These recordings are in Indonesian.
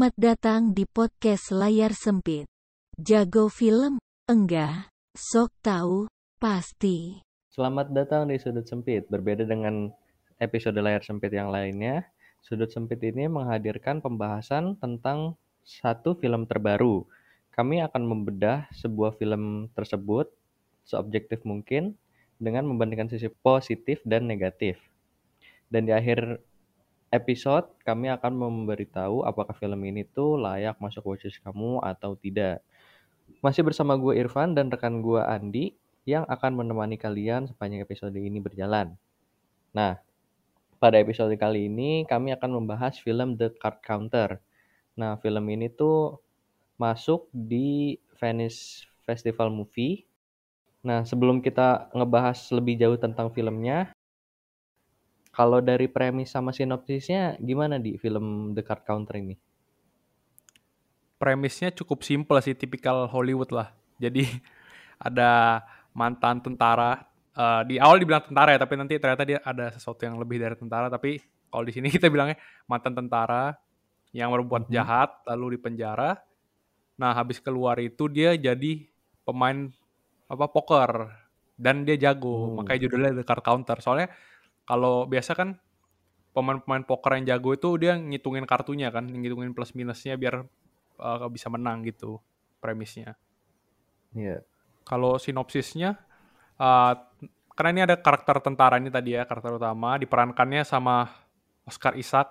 Selamat datang di podcast Layar Sempit. Jago film? Enggak. Sok tahu? Pasti. Selamat datang di Sudut Sempit. Berbeda dengan episode Layar Sempit yang lainnya, Sudut Sempit ini menghadirkan pembahasan tentang satu film terbaru. Kami akan membedah sebuah film tersebut seobjektif mungkin dengan membandingkan sisi positif dan negatif. Dan di akhir episode kami akan memberitahu apakah film ini tuh layak masuk watchlist kamu atau tidak. Masih bersama gue Irfan dan rekan gue Andi yang akan menemani kalian sepanjang episode ini berjalan. Nah, pada episode kali ini kami akan membahas film The Card Counter. Nah, film ini tuh masuk di Venice Festival Movie. Nah, sebelum kita ngebahas lebih jauh tentang filmnya, kalau dari premis sama sinopsisnya gimana di film The Card Counter ini? Premisnya cukup simpel sih, tipikal Hollywood lah. Jadi ada mantan tentara. Uh, di awal dibilang tentara ya, tapi nanti ternyata dia ada sesuatu yang lebih dari tentara. Tapi kalau di sini kita bilangnya mantan tentara yang berbuat mm -hmm. jahat lalu dipenjara. Nah habis keluar itu dia jadi pemain apa poker dan dia jago, hmm. makanya judulnya The Card Counter. Soalnya kalau biasa kan pemain-pemain poker yang jago itu dia ngitungin kartunya kan, ngitungin plus minusnya biar uh, bisa menang gitu premisnya. Iya. Yeah. Kalau sinopsisnya, uh, karena ini ada karakter tentara ini tadi ya karakter utama diperankannya sama Oscar Isaac,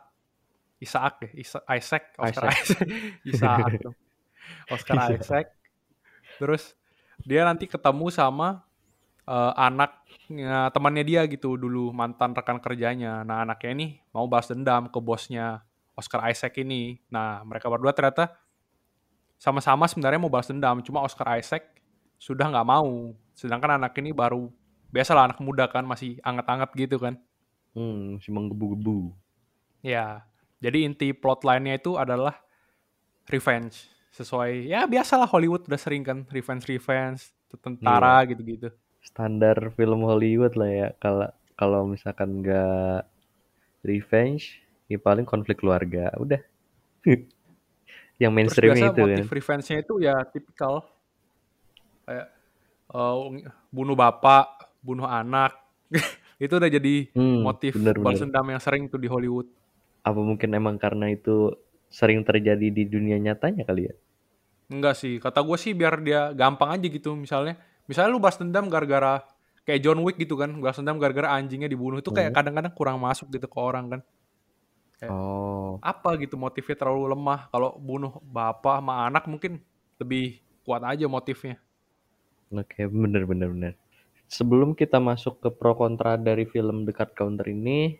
Isaac ya, Isa Isaac, Oscar Isaac, Isaac. Isaac. Oscar Isaac. Terus dia nanti ketemu sama uh, anak ya, temannya dia gitu dulu mantan rekan kerjanya. Nah anaknya ini mau balas dendam ke bosnya Oscar Isaac ini. Nah mereka berdua ternyata sama-sama sebenarnya mau balas dendam, cuma Oscar Isaac sudah nggak mau. Sedangkan anak ini baru biasalah anak muda kan masih anget-anget gitu kan. Hmm, masih menggebu-gebu. Ya, jadi inti plot line-nya itu adalah revenge. Sesuai, ya biasalah Hollywood udah sering kan, revenge-revenge, tentara iya. gitu-gitu. Standar film Hollywood lah ya. Kalau kalau misalkan nggak revenge ya paling konflik keluarga. Udah. Yang mainstream itu motif kan revenge-nya itu ya tipikal. Kayak uh, bunuh bapak bunuh anak. Itu udah jadi hmm, motif balas dendam yang sering tuh di Hollywood. Apa mungkin emang karena itu sering terjadi di dunia nyatanya kali ya? Enggak sih. Kata gue sih biar dia gampang aja gitu misalnya misalnya lu balas dendam gara-gara kayak John Wick gitu kan balas dendam gara-gara anjingnya dibunuh itu kayak hmm. kadang-kadang kurang masuk gitu ke orang kan. Kayak, oh. apa gitu motifnya terlalu lemah? Kalau bunuh bapak sama anak mungkin lebih kuat aja motifnya. Oke okay, bener bener bener. Sebelum kita masuk ke pro kontra dari film dekat counter ini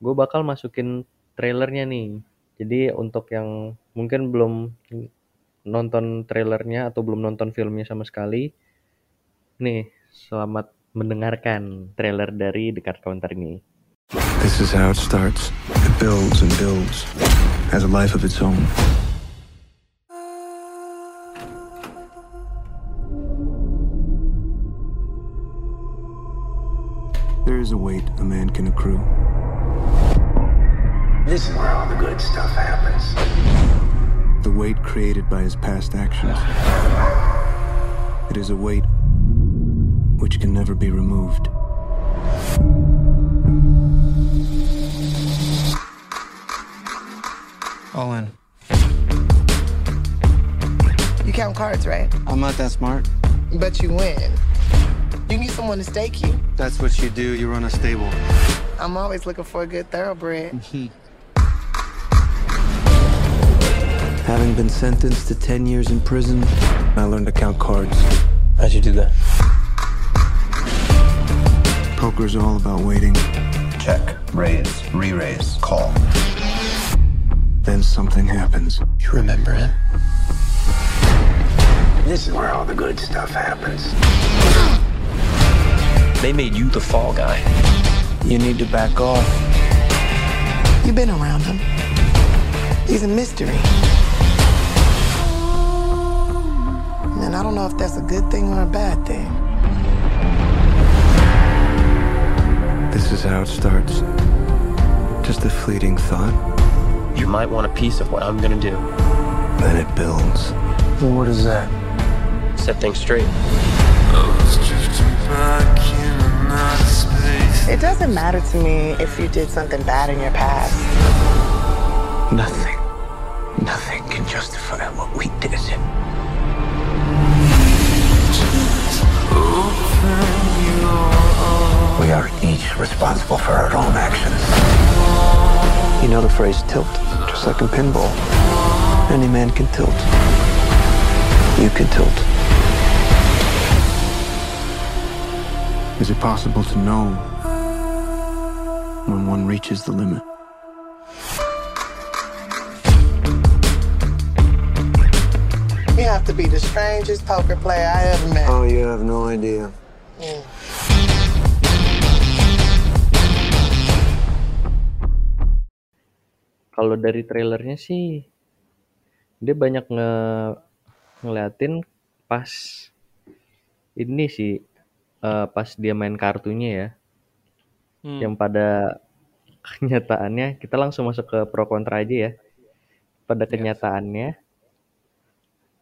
gue bakal masukin trailernya nih. Jadi untuk yang mungkin belum nonton trailernya atau belum nonton filmnya sama sekali Nih, selamat mendengarkan trailer dari The Card Counter ini. This is how it starts. It builds and builds. Has a life of its own. There is a weight a man can accrue. This is where all the good stuff happens. The weight created by his past actions. It is a weight which can never be removed. All in. You count cards, right? I'm not that smart. But you win. You need someone to stake you. That's what you do. You run a stable. I'm always looking for a good thoroughbred. Having been sentenced to 10 years in prison, I learned to count cards. How'd you do that? Poker's all about waiting. Check, raise, re-raise, call. Then something happens. You remember it? This is where all the good stuff happens. They made you the fall guy. You need to back off. You've been around him. He's a mystery. And I don't know if that's a good thing or a bad thing. This is how it starts. Just a fleeting thought, You might want a piece of what I'm gonna do. Then it builds. What is that? Set things straight. It doesn't matter to me if you did something bad in your past. Nothing, nothing can justify what we did. We are each responsible for our own actions. You know the phrase tilt, just like in pinball. Any man can tilt. You can tilt. Is it possible to know when one reaches the limit? You have to be the strangest poker player I ever met. Oh, you have no idea. Kalau dari trailernya sih dia banyak nge ngeliatin pas ini sih eh, pas dia main kartunya ya. Hmm. Yang pada kenyataannya kita langsung masuk ke pro kontra aja ya. Pada kenyataannya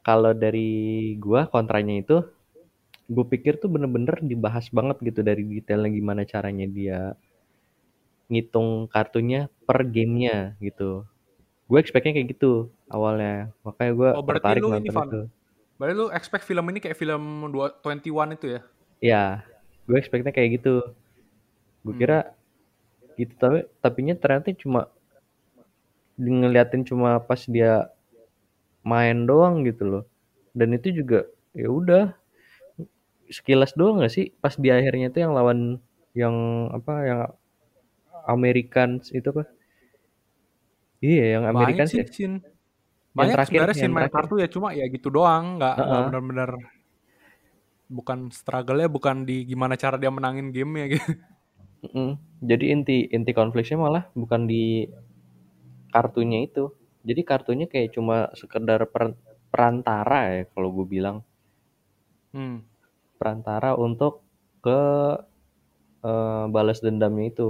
kalau dari gua kontranya itu gue pikir tuh bener-bener dibahas banget gitu dari detailnya gimana caranya dia ngitung kartunya per gamenya gitu. Gue expectnya kayak gitu awalnya, makanya gue Oh, tertarik lu ini, nonton Van? itu. Berarti lu expect film ini kayak film 2 21 itu ya? Ya, gue expectnya kayak gitu. Gue Hmm. kira gitu tapi tapinya ternyata cuma ngeliatin cuma pas dia main doang gitu loh. Dan itu juga ya udah sekilas doang gak sih pas di akhirnya tuh yang lawan yang apa yang Americans itu apa? Iya, yang Banyak Americans sih ya. Banyak terakhir, sebenarnya yang main kartu ya cuma ya gitu doang, nggak nggak Heeh. benar-benar bukan struggle-nya bukan di gimana cara dia menangin game-nya gitu. Mm-mm. Jadi inti inti konfliknya malah bukan di kartunya itu. Jadi kartunya kayak cuma sekedar per- perantara ya kalau gue bilang Hmm. perantara untuk ke eh, balas dendamnya itu.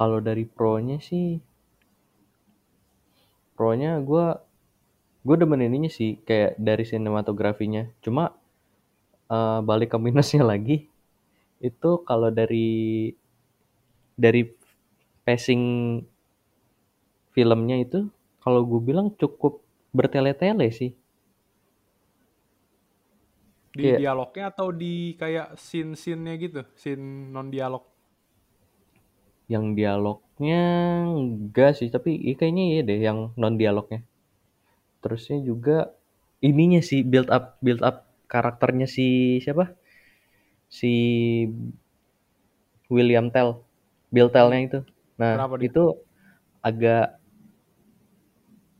Kalau dari pro-nya sih, pro-nya gue gue demen ininya sih kayak dari sinematografinya. Cuma eh, balik ke minusnya lagi itu kalau dari dari pacing filmnya itu kalau gue bilang cukup bertele-tele sih. Di Iya. dialognya atau di kayak scene-scene-nya gitu, scene non dialog. Yang dialognya enggak sih, tapi iya kayaknya iya deh yang non dialognya. Terusnya juga ininya sih build up build up karakternya si siapa? Si William Tell, Bill Tell-nya itu. Nah, Kenapa dia? itu agak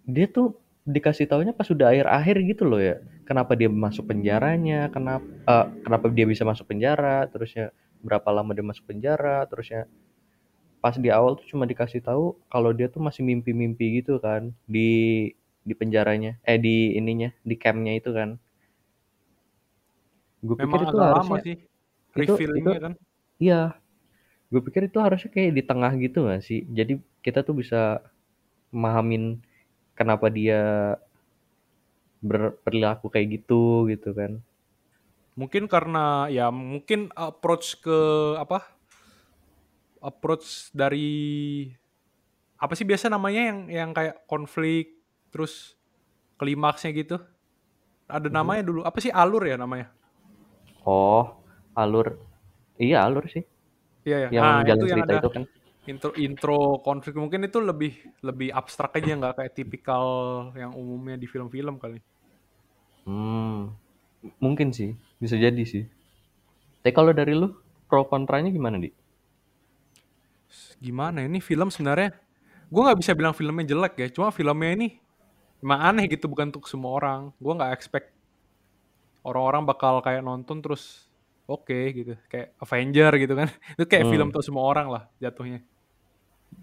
dia tuh dikasih taunya pas udah akhir-akhir gitu loh ya. Kenapa dia masuk penjaranya? Kenapa eh, kenapa dia bisa masuk penjara? Terusnya berapa lama dia masuk penjara? Terusnya pas di awal tuh cuma dikasih tahu kalau dia tuh masih mimpi-mimpi gitu kan di di penjaranya eh di ininya di campnya itu kan gue pikir itu agak lama harusnya sih itu- itu- kan. iya gue pikir itu harusnya kayak di tengah gitu gak sih jadi kita tuh bisa memahamin kenapa dia berperilaku kayak gitu gitu kan Mungkin karena ya mungkin approach ke apa? Approach dari apa sih biasa namanya yang yang kayak konflik terus klimaksnya gitu. Ada Mhm. namanya dulu. Apa sih alur ya namanya? oh alur iya alur sih Iya ya. yang Nah, jalan itu yang cerita ada itu kan intro intro konflik mungkin itu lebih lebih abstrak aja nggak kayak tipikal yang umumnya di film-film kali. Hmm, mungkin sih, bisa jadi sih. Tapi kalau dari lu, pro kontranya gimana, Di? Gimana ini film sebenarnya? Gue nggak bisa bilang filmnya jelek ya, cuma filmnya ini emang aneh gitu bukan untuk semua orang. Gue nggak expect orang-orang bakal kayak nonton terus oke gitu, kayak Avenger gitu kan. Itu kayak Hmm. film untuk semua orang lah jatuhnya.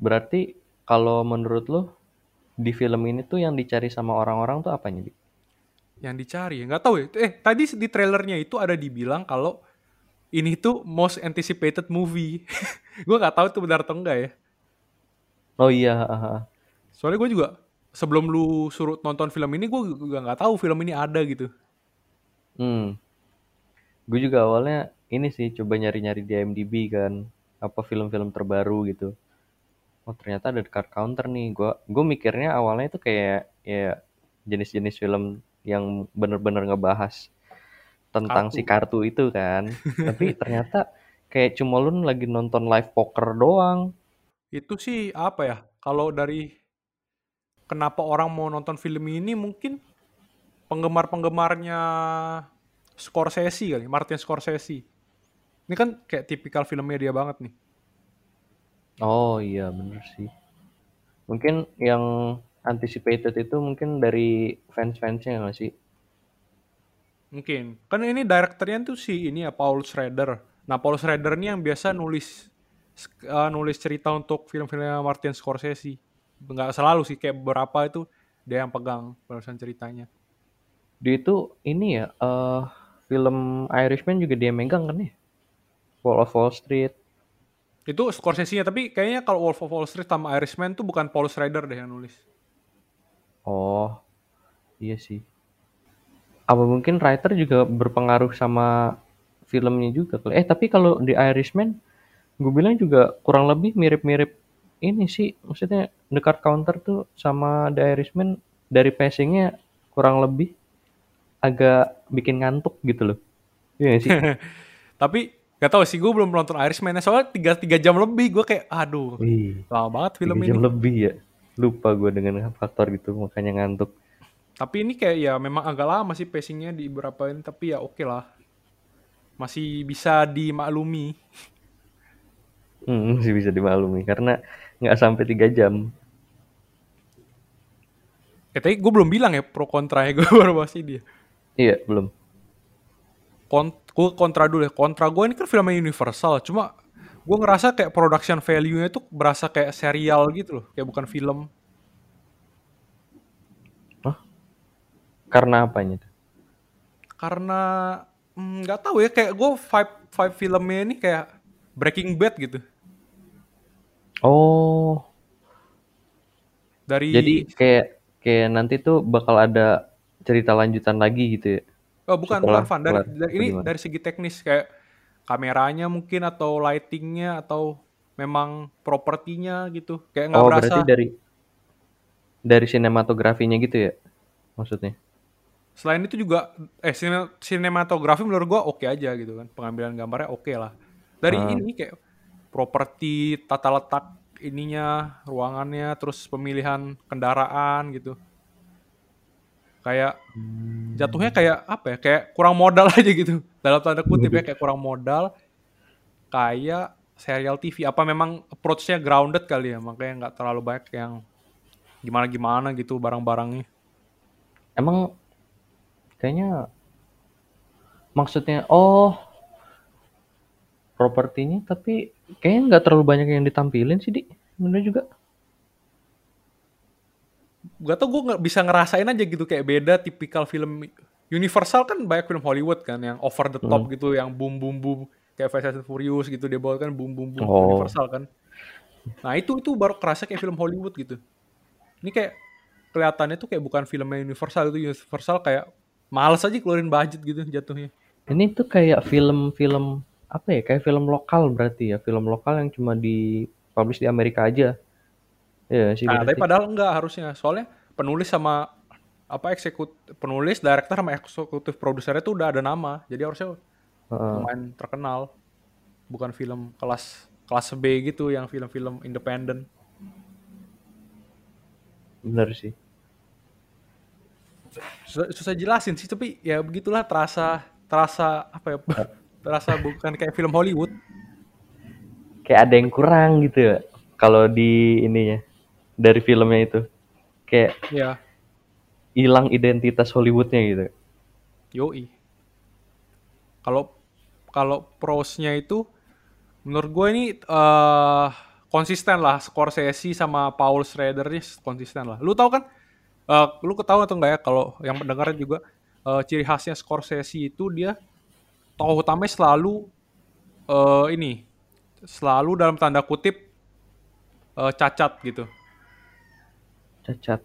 Berarti kalau menurut lu, di film ini tuh yang dicari sama orang-orang tuh apanya, Di? Yang dicari ya nggak tahu ya. Eh tadi di trailernya itu ada dibilang kalau ini tuh most anticipated movie. gue nggak tahu itu benar atau enggak ya. Oh iya. Soalnya gue juga sebelum lu suruh nonton film ini gue juga nggak tahu film ini ada gitu. Hmm. Gue juga awalnya ini sih coba nyari-nyari di IMDb kan apa film-film terbaru gitu. Oh ternyata ada card counter nih. Gua gue mikirnya awalnya itu kayak ya jenis-jenis film yang bener-bener ngebahas tentang Kartu. si kartu itu kan. Tapi ternyata kayak cuma lu lagi nonton live poker doang. Itu sih apa ya? Kalau dari kenapa orang mau nonton film ini mungkin penggemar-penggemarnya Scorsese kali, Martin Scorsese. Ini kan kayak tipikal filmnya dia banget nih. Oh iya bener sih. Mungkin yang anticipated itu mungkin dari fans-fansnya nggak sih? Mungkin. Kan ini direkturnya tuh si ini ya Paul Schrader. Nah, Paul Schrader ini yang biasa nulis eh, nulis cerita untuk film-filmnya Martin Scorsese. Nggak selalu sih, kayak beberapa itu dia yang pegang penulisan ceritanya. Dia itu ini ya eh film Irishman juga dia megang kan ya? Wall of Wall Street. Itu Scorsese-nya, tapi kayaknya kalau Wolf of Wall Street sama Irishman tuh bukan Paul Schrader deh yang nulis. Oh iya sih. Apa mungkin writer juga berpengaruh sama filmnya juga kali? Eh tapi kalau di Irishman, gue bilang juga kurang lebih mirip-mirip ini sih. Maksudnya The Card Counter tuh sama The Irishman dari pacingnya kurang lebih agak bikin ngantuk gitu loh. Iya sih? Tapi gak tahu sih, gue belum nonton Irishman soalnya tiga tiga jam lebih. Gue kayak, aduh, Wih, lama banget film ini. jam lebih ya. Lupa gue dengan faktor gitu makanya ngantuk. Tapi ini kayak ya memang agak lama sih pacingnya di beberapa ini, tapi ya oke lah. Masih bisa dimaklumi. Hmm, masih bisa dimaklumi karena nggak sampai tiga jam. Eh, tapi gue belum bilang ya pro kontranya gue baru bahas dia. Iya, belum. Kon gue kontra dulu ya. Kontra gue ini kan filmnya Universal. Cuma gue ngerasa kayak production value-nya tuh berasa kayak serial gitu loh. Kayak bukan film. Karena apanya tuh? Karena mm, nggak tahu ya kayak gue vibe vibe filmnya ini kayak Breaking Bad gitu. Oh, Dari jadi kayak kayak nanti tuh bakal ada cerita lanjutan lagi gitu ya? Oh bukan Setelah bukan Van. Dari, dari- ini gimana? dari segi teknis kayak kameranya mungkin atau lightingnya atau memang propertinya gitu. Kayak nggak Oh, berasa. berarti dari dari sinematografinya gitu ya? Maksudnya? Selain itu juga eh sine- sinematografi menurut gua oke aja gitu kan. Pengambilan gambarnya oke lah. Dari Ah. ini kayak properti tata letak ininya, ruangannya, terus pemilihan kendaraan gitu. Kayak Hmm. jatuhnya kayak apa ya? Kayak kurang modal aja gitu. Dalam tanda kutip ya kayak kurang modal. Kayak serial TV. Apa memang approach-nya grounded kali ya? Makanya nggak terlalu banyak yang gimana-gimana gitu barang-barangnya. Emang kayaknya maksudnya oh propertinya tapi kayaknya nggak terlalu banyak yang ditampilin sih di. Bener juga. Gak tau gue nggak bisa ngerasain aja gitu kayak beda tipikal film Universal kan banyak film Hollywood kan yang over the top gitu yang boom boom boom kayak Fast and Furious gitu dia bawa kan boom boom boom Oh. Universal kan. Nah itu itu baru kerasa kayak film Hollywood gitu. Ini kayak kelihatannya tuh kayak bukan filmnya Universal itu Universal kayak males aja keluarin budget gitu jatuhnya. Ini tuh kayak film-film apa ya? Kayak film lokal berarti ya. Film lokal yang cuma di publish di Amerika aja. Ya sih nah tapi padahal enggak harusnya. Soalnya penulis sama apa eksekut penulis director sama eksekutif produsernya tuh udah ada nama. Jadi harusnya Heeh. lumayan terkenal. Bukan film kelas kelas B gitu yang film-film independen. Bener sih susah, susah jelasin sih tapi ya begitulah terasa terasa apa ya terasa bukan kayak film Hollywood. Kayak ada yang kurang gitu ya kalau di ininya dari filmnya itu. Kayak ya hilang identitas Hollywoodnya gitu. Yoi. Kalau kalau prosnya itu menurut gue ini eh konsisten lah Scorsese sama Paul Schrader konsisten lah. Lu tahu kan eh lu ketahui atau enggak ya kalau yang mendengar juga eh, ciri khasnya Scorsese itu dia tokoh utamanya selalu eh ini selalu dalam tanda kutip eh, cacat gitu cacat.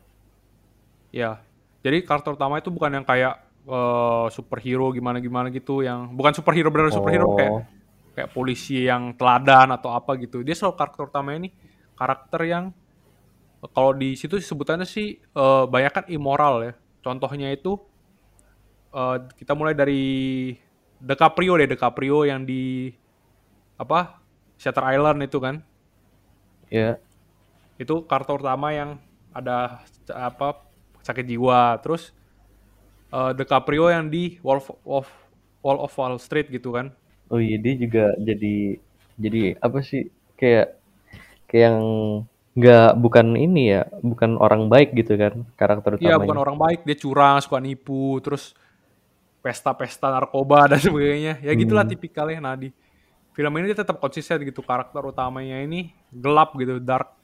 Ya. Jadi karakter utama itu bukan yang kayak eh, superhero gimana-gimana gitu yang bukan superhero benar superhero Oh. kayak kayak polisi yang teladan atau apa gitu. Dia selalu karakter utamanya ini karakter yang kalau di situ sebutannya sih eh, banyak kan immoral ya. Contohnya itu eh, kita mulai dari DiCaprio deh, DiCaprio yang di apa? Shutter Island itu kan. Ya. Itu karakter utama yang ada apa sakit jiwa. Terus eh, DiCaprio yang di Wolf of Wall of Wall Street gitu kan. Oh iya dia juga jadi jadi apa sih kayak kayak yang nggak bukan ini ya bukan orang baik gitu kan karakter Iya utamanya. bukan orang baik, dia curang, suka nipu, terus pesta-pesta narkoba dan sebagainya. Ya gitulah tipikalnya. Nah di film ini dia tetap konsisten gitu karakter utamanya ini gelap gitu, dark.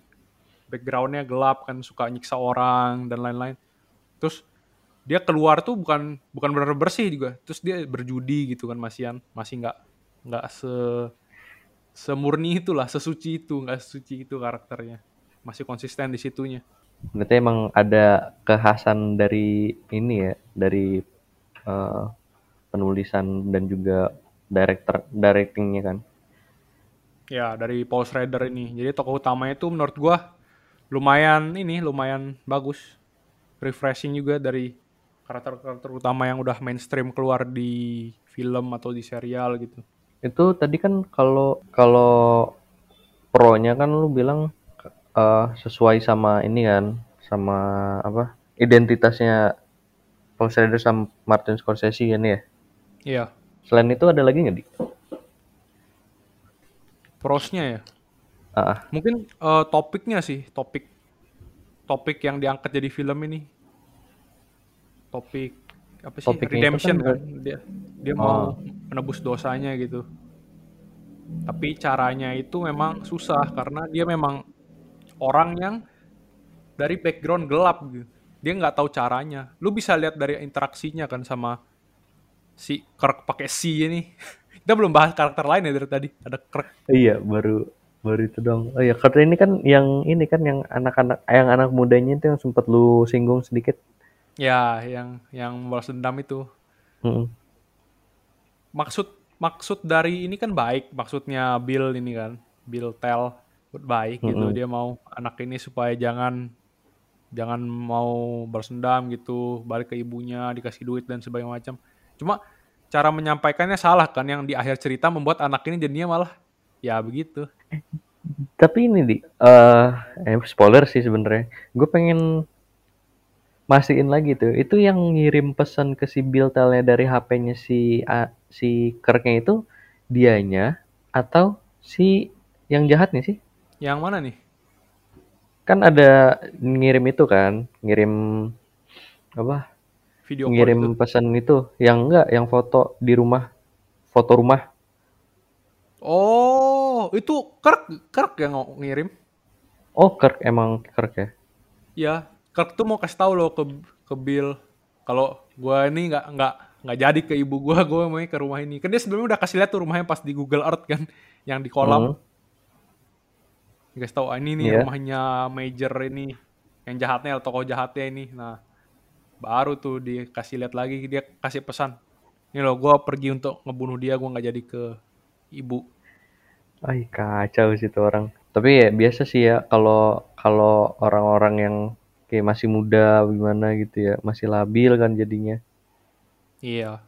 Backgroundnya gelap kan, suka nyiksa orang dan lain-lain. Terus dia keluar tuh bukan bukan benar bersih juga. Terus dia berjudi gitu kan masihan, masih nggak nggak se semurni itulah, sesuci itu, nggak sesuci itu karakternya. Masih konsisten di situnya. Berarti emang ada kekhasan dari ini ya dari eh, penulisan dan juga director directingnya kan. Ya, dari Paul Schrader ini. Jadi tokoh utamanya itu menurut gua lumayan ini, lumayan bagus. Refreshing juga dari karakter-karakter utama yang udah mainstream keluar di film atau di serial gitu. Itu tadi kan kalau kalau pro-nya kan lu bilang eh, sesuai sama ini kan sama apa identitasnya Paul Schrader sama Martin Scorsese kan ya. Iya, Selain itu ada lagi nggak di? prosnya ya. Ah, Mungkin eh, topiknya sih, topik topik yang diangkat jadi film ini. Topik apa sih? Topiknya itu Redemption kan kan. Dia dia mau Oh. menebus dosanya gitu. Tapi caranya itu memang susah karena dia memang orang yang dari background gelap gitu. Dia nggak tahu caranya. Lu bisa lihat dari interaksinya kan sama si Kirk pakai C ini. Kita belum bahas karakter lain ya dari tadi. Ada Kirk iya baru baru itu dong. Oh iya karena ini kan yang ini kan yang anak-anak yang anak mudanya itu yang sempat lu singgung sedikit. Ya, yang yang balas dendam itu. Mm-mm. Maksud maksud dari ini kan baik, maksudnya Bill ini kan, Bill Tell baik gitu. Mm-mm. Dia mau anak ini supaya jangan jangan mau balas dendam gitu, balik ke ibunya, dikasih duit dan sebagainya macam. Cuma cara menyampaikannya salah kan yang di akhir cerita membuat anak ini jadinya malah ya begitu. Tapi ini di eh eh, spoiler sih sebenarnya. Gue pengen mastiin lagi tuh. Itu yang ngirim pesan ke si Bill Tell-nya dari HP-nya si A- si Kirk-nya itu dianya atau si yang jahatnya sih? Yang mana nih? Kan ada ngirim itu kan, ngirim apa? Video ngirim itu. pesan itu yang enggak yang foto di rumah foto rumah Oh, itu Kirk Kirk yang ng- ngirim. oh Kirk emang Kirk ya Ya, Kirk tuh mau kasih tahu loh ke ke Bill kalau gua ini nggak nggak nggak jadi ke ibu gua, gua mau ke rumah ini. Kan dia sebelumnya udah kasih lihat tuh rumahnya pas di Google Earth kan, yang di kolam. Hmm. Dikasih tahu ah, ini nih Iya. rumahnya Major ini, yang jahatnya tokoh jahatnya ini. Nah, baru tuh dikasih lihat lagi dia kasih pesan. Ini loh, gua pergi untuk ngebunuh dia, gua nggak jadi ke ibu. Ay kacau sih tuh orang tapi ya biasa sih ya kalau kalau orang-orang yang kayak masih muda gimana gitu ya masih labil kan jadinya Iya.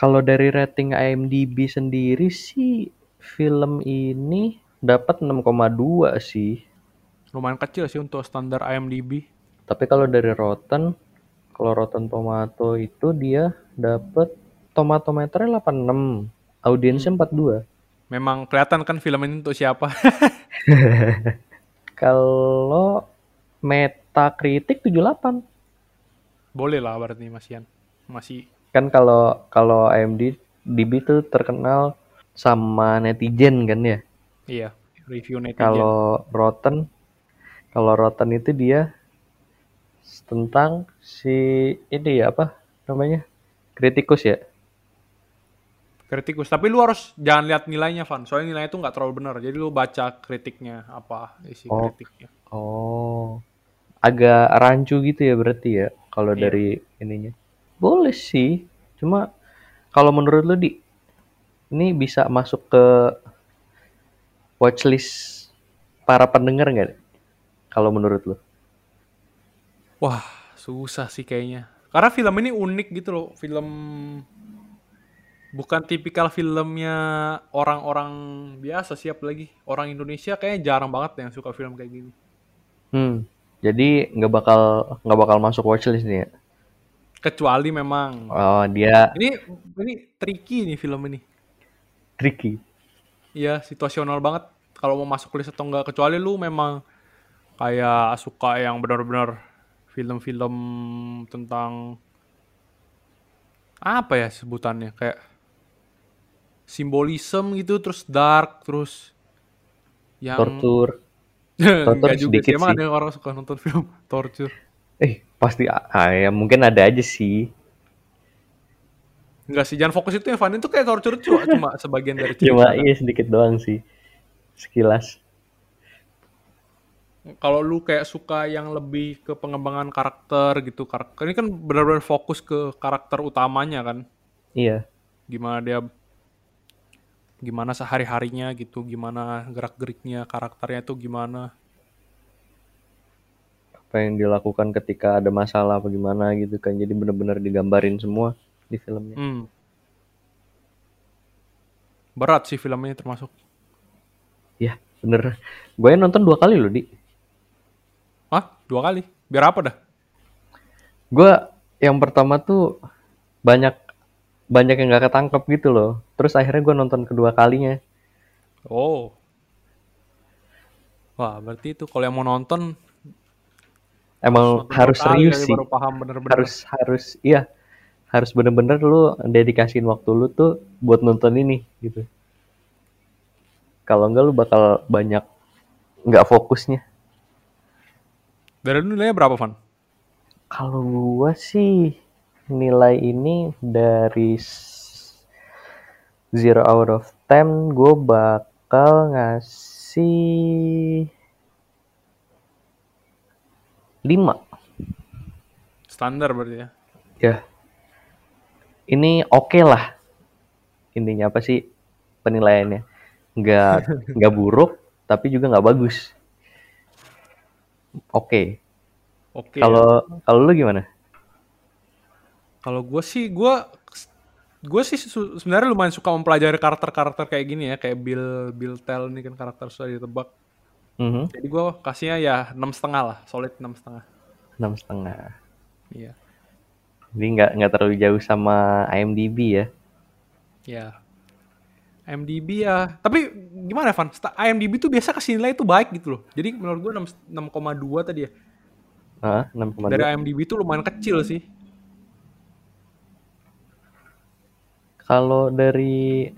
kalau dari rating IMDb sendiri sih film ini dapat 6,2 sih Lumayan kecil sih untuk standar IMDb. tapi kalau dari Rotten kalau Rotten Tomato itu dia dapat tomatometernya 86 audiensnya 42 Memang kelihatan kan film ini untuk siapa. Kalau Metacritic 78. Boleh lah berarti Mas Ian. Masih Kan kalau kalau IMDb itu terkenal sama netizen kan ya. Iya, review netizen. Kalau Rotten kalau Rotten itu dia tentang si ini ya apa namanya? Kritikus ya. kritikus. Tapi lu harus jangan lihat nilainya, Van. Soalnya nilainya itu nggak terlalu benar. Jadi lu baca kritiknya apa isi Oh. kritiknya. Oh. agak rancu gitu ya berarti ya kalau Iya. dari ininya. Boleh sih. Cuma kalau menurut lu di ini bisa masuk ke watchlist para pendengar nggak? Kalau menurut lu? Wah, susah sih kayaknya. Karena film ini unik gitu loh. Film bukan tipikal filmnya orang-orang biasa sih apalagi orang Indonesia kayaknya jarang banget yang suka film kayak gini. Hmm. Jadi nggak bakal nggak bakal masuk watchlist nih ya? Kecuali memang Oh dia ini ini tricky nih film ini. tricky. Iya, situasional banget kalau mau masuk list atau enggak kecuali lu memang kayak suka yang benar-benar film-film tentang apa ya sebutannya kayak simbolisme gitu terus dark terus yang Tortur. Torture juga sedikit sih. Emang ada orang suka nonton film torture. Eh pasti ah, ya mungkin ada aja sih. Enggak sih, jangan fokus itu yang fun itu kayak torture cuma, cuma sebagian dari cerita. Cuma iya sedikit doang sih. Sekilas. Kalau lu kayak suka yang lebih ke pengembangan karakter gitu, karakter ini kan benar-benar fokus ke karakter utamanya kan. Iya. Gimana dia gimana sehari-harinya gitu, gimana gerak-geriknya, karakternya itu gimana. Apa yang dilakukan ketika ada masalah apa gimana gitu kan. Jadi bener-bener digambarin semua di filmnya. Hmm. Berat sih film ini termasuk. Ya bener. Gue nonton dua kali loh di. Hah? Dua kali? Biar apa dah? Gue yang pertama tuh banyak banyak yang nggak ketangkep gitu loh. Terus akhirnya gue nonton kedua kalinya. Oh. Wah, berarti itu kalau yang mau nonton Emang harus serius sih. baru paham bener-bener. Harus harus iya. Harus bener-bener lu dedikasiin waktu lu tuh buat nonton ini gitu. Kalau enggak lu bakal banyak nggak fokusnya. Dari lu nilainya berapa, Van? Kalau gua sih nilai ini dari zero out of 10 gue bakal ngasih 5 Standar berarti ya. ya ini oke lah intinya apa sih penilaiannya nggak nggak buruk tapi juga nggak bagus oke Oke. kalau kalau lu gimana Kalau gue sih, gue gue sih sebenarnya lumayan suka mempelajari karakter-karakter kayak gini ya, kayak Bill Bill Tell ini kan karakter susah ditebak. Mhm. Jadi gue kasihnya ya enam setengah lah, solid enam setengah. enam setengah Iya. Jadi nggak nggak terlalu jauh sama IMDb ya Ya. IMDb ya. Tapi gimana Van? Sta- IMDb tuh biasa kasih nilai itu baik gitu loh. Jadi menurut gue 6,2 tadi ya. Ah, 6,2 Dari IMDb itu lumayan kecil sih. Kalau dari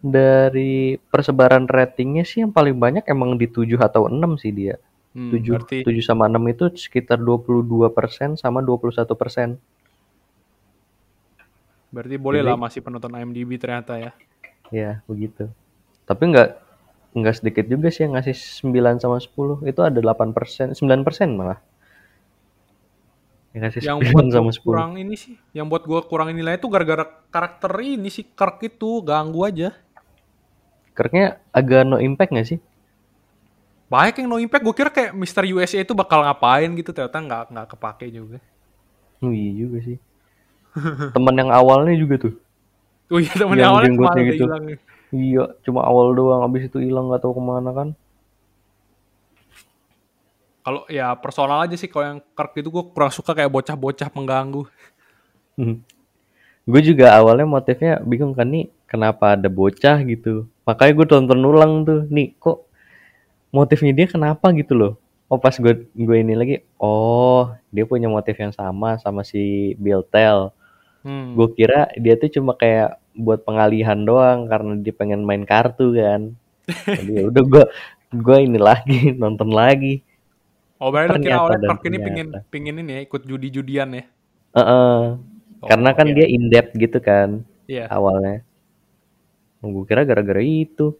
dari persebaran ratingnya sih yang paling banyak emang di 7 atau 6 sih dia. Hmm, 7, berarti 7 sama 6 itu sekitar 22% sama 21%. berarti boleh Jadi- lah masih penonton IMDb ternyata ya. Ya, begitu. Tapi nggak nggak sedikit juga sih yang ngasih 9 sama 10. Itu ada 8%, 9% malah. Yang ngasih yang 9 buat sama gua 10. kurang ini sih yang buat gua kurang nilai itu gara-gara karakter ini sih Kirk itu ganggu aja Kirknya agak no impact nggak sih? Banyak yang no impact gue kira kayak Mr. USA itu bakal ngapain gitu ternyata nggak nggak kepake juga Oh, iya juga sih. Teman yang awalnya juga tuh. oh iya temen Yang awalnya ke mana dia gitu. hilang Iya, cuma awal doang, abis itu hilang nggak tahu ke mana kan? kalau ya personal aja sih kalau yang Kirk itu gue kurang suka kayak bocah-bocah pengganggu gue juga awalnya motifnya bingung kan nih, kenapa ada bocah gitu. Makanya gue tonton ulang tuh, nih kok motifnya dia kenapa gitu loh. Oh pas gue gue ini lagi, oh dia punya motif yang sama sama si Bill Tell. hmm. Gue kira dia tuh cuma kayak buat pengalihan doang karena dia pengen main kartu kan. Jadi ya udah gue gue ini lagi nonton lagi. oh berarti kira dan Kirk ini pingin pingin ini ya ikut judi-judian ya Heeh. Oh, Karena kan iya. dia in depth gitu kan iya awalnya. Gue kira gara-gara itu.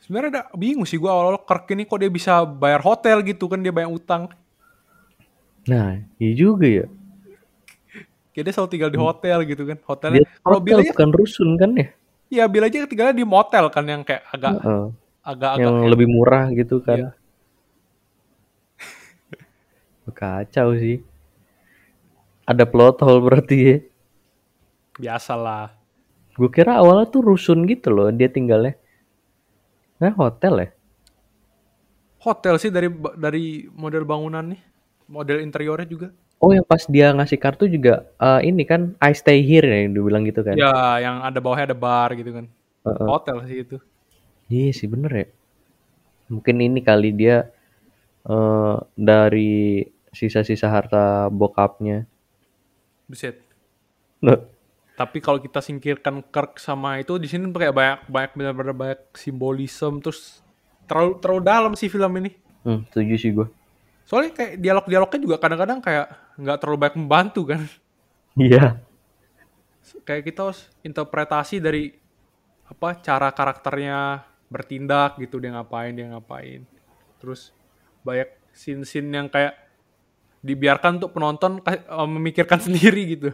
Sebenarnya ada bingung sih gua awal-awal Kirk ini kok dia bisa bayar hotel gitu kan dia banyak utang. Nah, iya juga ya. Kayak dia selalu tinggal di hotel gitu kan. Hotelnya Dia kalau Bill hotel aja bukan rusun kan ya? Iya, Bill aja tinggalnya di motel kan yang kayak agak Heeh. agak Yang agak lebih murah gitu Iya. kan. Kacau sih. Ada plot hole berarti ya. biasa lah. Gue kira awalnya tuh rusun gitu loh dia tinggalnya. Nah hotel ya? Hotel sih dari dari model bangunannya, model interiornya juga. Oh yang pas dia ngasih kartu juga eh, ini kan I stay here ya yang dibilang gitu kan? Ya, yang ada bawahnya ada bar gitu kan. Heeh. Hotel sih itu. Iya sih bener ya. Mungkin ini kali dia eh dari sisa-sisa harta bokapnya. Buset. Nah, Tapi kalau kita singkirkan Kirk sama itu di sini kayak banyak banyak benar-benar banyak simbolisme terus terlalu terlalu dalam sih film ini. hmm, setuju sih gue. Soalnya kayak dialog-dialognya juga kadang-kadang kayak nggak terlalu banyak membantu kan. Iya. Kayak kita harus interpretasi dari apa cara karakternya bertindak gitu dia ngapain dia ngapain. Terus banyak scene-scene yang kayak dibiarkan untuk penonton eh, memikirkan sendiri gitu.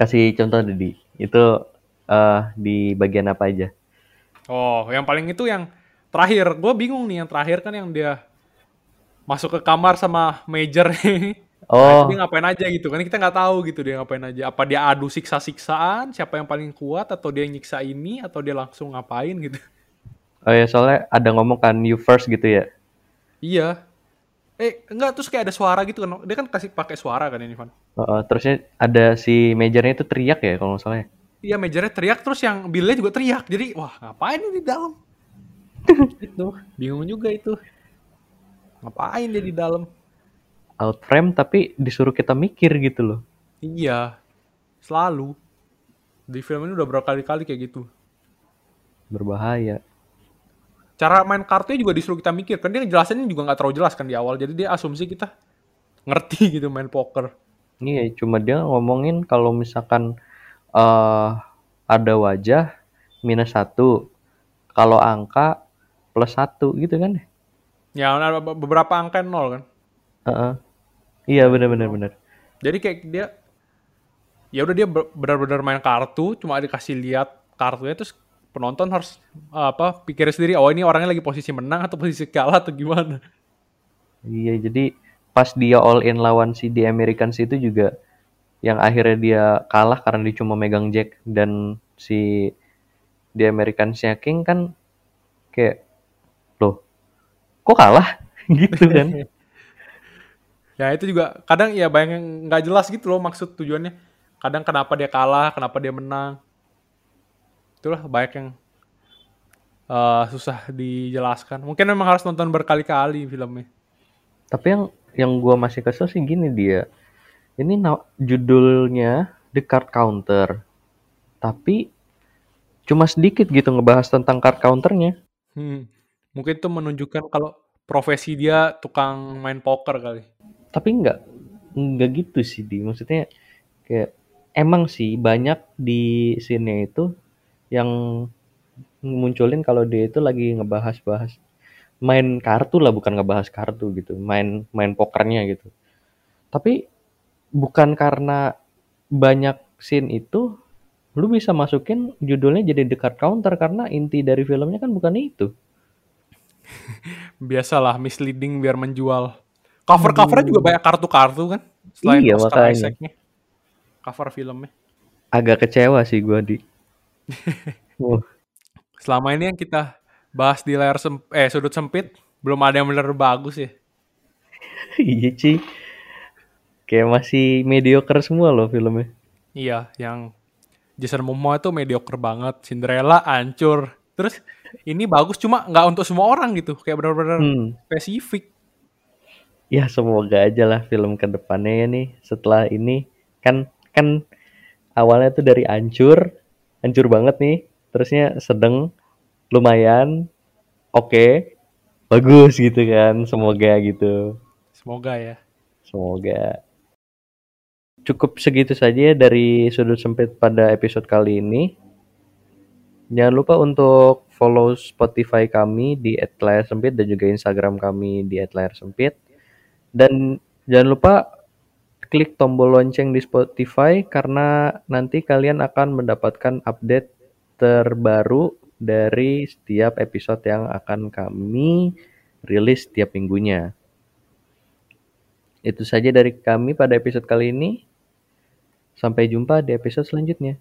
Kasih contoh Dedi. Itu eh di bagian apa aja? Oh, yang paling itu yang terakhir. Gue bingung nih yang terakhir kan yang dia masuk ke kamar sama major. Oh, Dia ngapain aja gitu kan kita nggak tahu gitu dia ngapain aja. Apa dia adu siksa-siksaan, siapa yang paling kuat atau dia nyiksa ini atau dia langsung ngapain gitu. oh ya soalnya ada ngomong kan you first gitu ya. Iya. Eh, enggak terus kayak ada suara gitu kan. Dia kan kasih pakai suara kan ini, Van. Heeh, terusnya ada si majornya itu teriak ya kalau nggak salah ya. Iya, majornya teriak terus yang Billnya juga teriak. Jadi, wah, ngapain ini di dalam? itu, bingung juga itu. Ngapain dia di dalam? Out frame tapi disuruh kita mikir gitu loh. Iya, selalu. Di film ini udah berkali-kali kayak gitu. Berbahaya. Cara main kartunya juga disuruh kita mikir. Kan dia ngejelasinnya juga nggak terlalu jelas kan di awal. Jadi dia asumsi kita ngerti gitu main poker. Iya, cuma dia ngomongin kalau misalkan eh ada wajah minus satu, kalau angka plus satu gitu kan? Ya, ada be- beberapa angka nol kan. Heeh. Iya benar-benar benar. Jadi kayak dia ya udah dia benar-benar main kartu, cuma dikasih lihat kartunya terus penonton harus apa pikir sendiri oh ini orangnya lagi posisi menang atau posisi kalah atau gimana. Iya, jadi pas dia all in lawan si The Americans itu juga yang akhirnya dia kalah karena dia cuma megang jack dan si The Americansnya King kan kayak loh kok kalah gitu kan Ya itu juga kadang ya banyak yang nggak jelas gitu loh maksud tujuannya. Kadang kenapa dia kalah, kenapa dia menang. Itulah banyak yang eh, susah dijelaskan. Mungkin memang harus nonton berkali-kali filmnya. tapi yang yang gua masih kesel sih gini dia ini judulnya The Card Counter tapi cuma sedikit gitu ngebahas tentang card counternya Hmm. Mungkin itu menunjukkan kalau profesi dia tukang main poker kali. tapi nggak nggak gitu sih di maksudnya kayak emang sih banyak di sini itu yang munculin kalau dia itu lagi ngebahas-bahas main kartu lah bukan ngebahas kartu gitu main main pokernya gitu tapi bukan karena banyak scene itu lu bisa masukin judulnya jadi The Card Counter karena inti dari filmnya kan bukan itu Biasalah misleading biar menjual. Cover-covernya juga banyak kartu-kartu kan. Selain Iya, Oscar makanya. Isaac-nya. Cover filmnya. agak kecewa sih gua di Selama ini yang kita bahas di layar sem eh sudut sempit belum ada yang bener bagus ya. iya sih kayak masih mediocre semua loh filmnya Iya, yang Jason Momoa itu mediocre banget, Cinderella hancur. Terus ini bagus cuma nggak untuk semua orang gitu, kayak benar-benar Hmm. spesifik. ya semoga aja lah film ke depannya ya nih setelah ini kan kan awalnya tuh dari hancur hancur banget nih terusnya sedang lumayan oke bagus gitu kan semoga gitu Semoga ya. semoga cukup segitu saja dari sudut sempit pada episode kali ini jangan lupa untuk follow Spotify kami di @layar_sempit dan juga Instagram kami di @layar_sempit. Dan jangan lupa klik tombol lonceng di Spotify karena nanti kalian akan mendapatkan update terbaru dari setiap episode yang akan kami rilis setiap minggunya. Itu saja dari kami pada episode kali ini. Sampai jumpa di episode selanjutnya.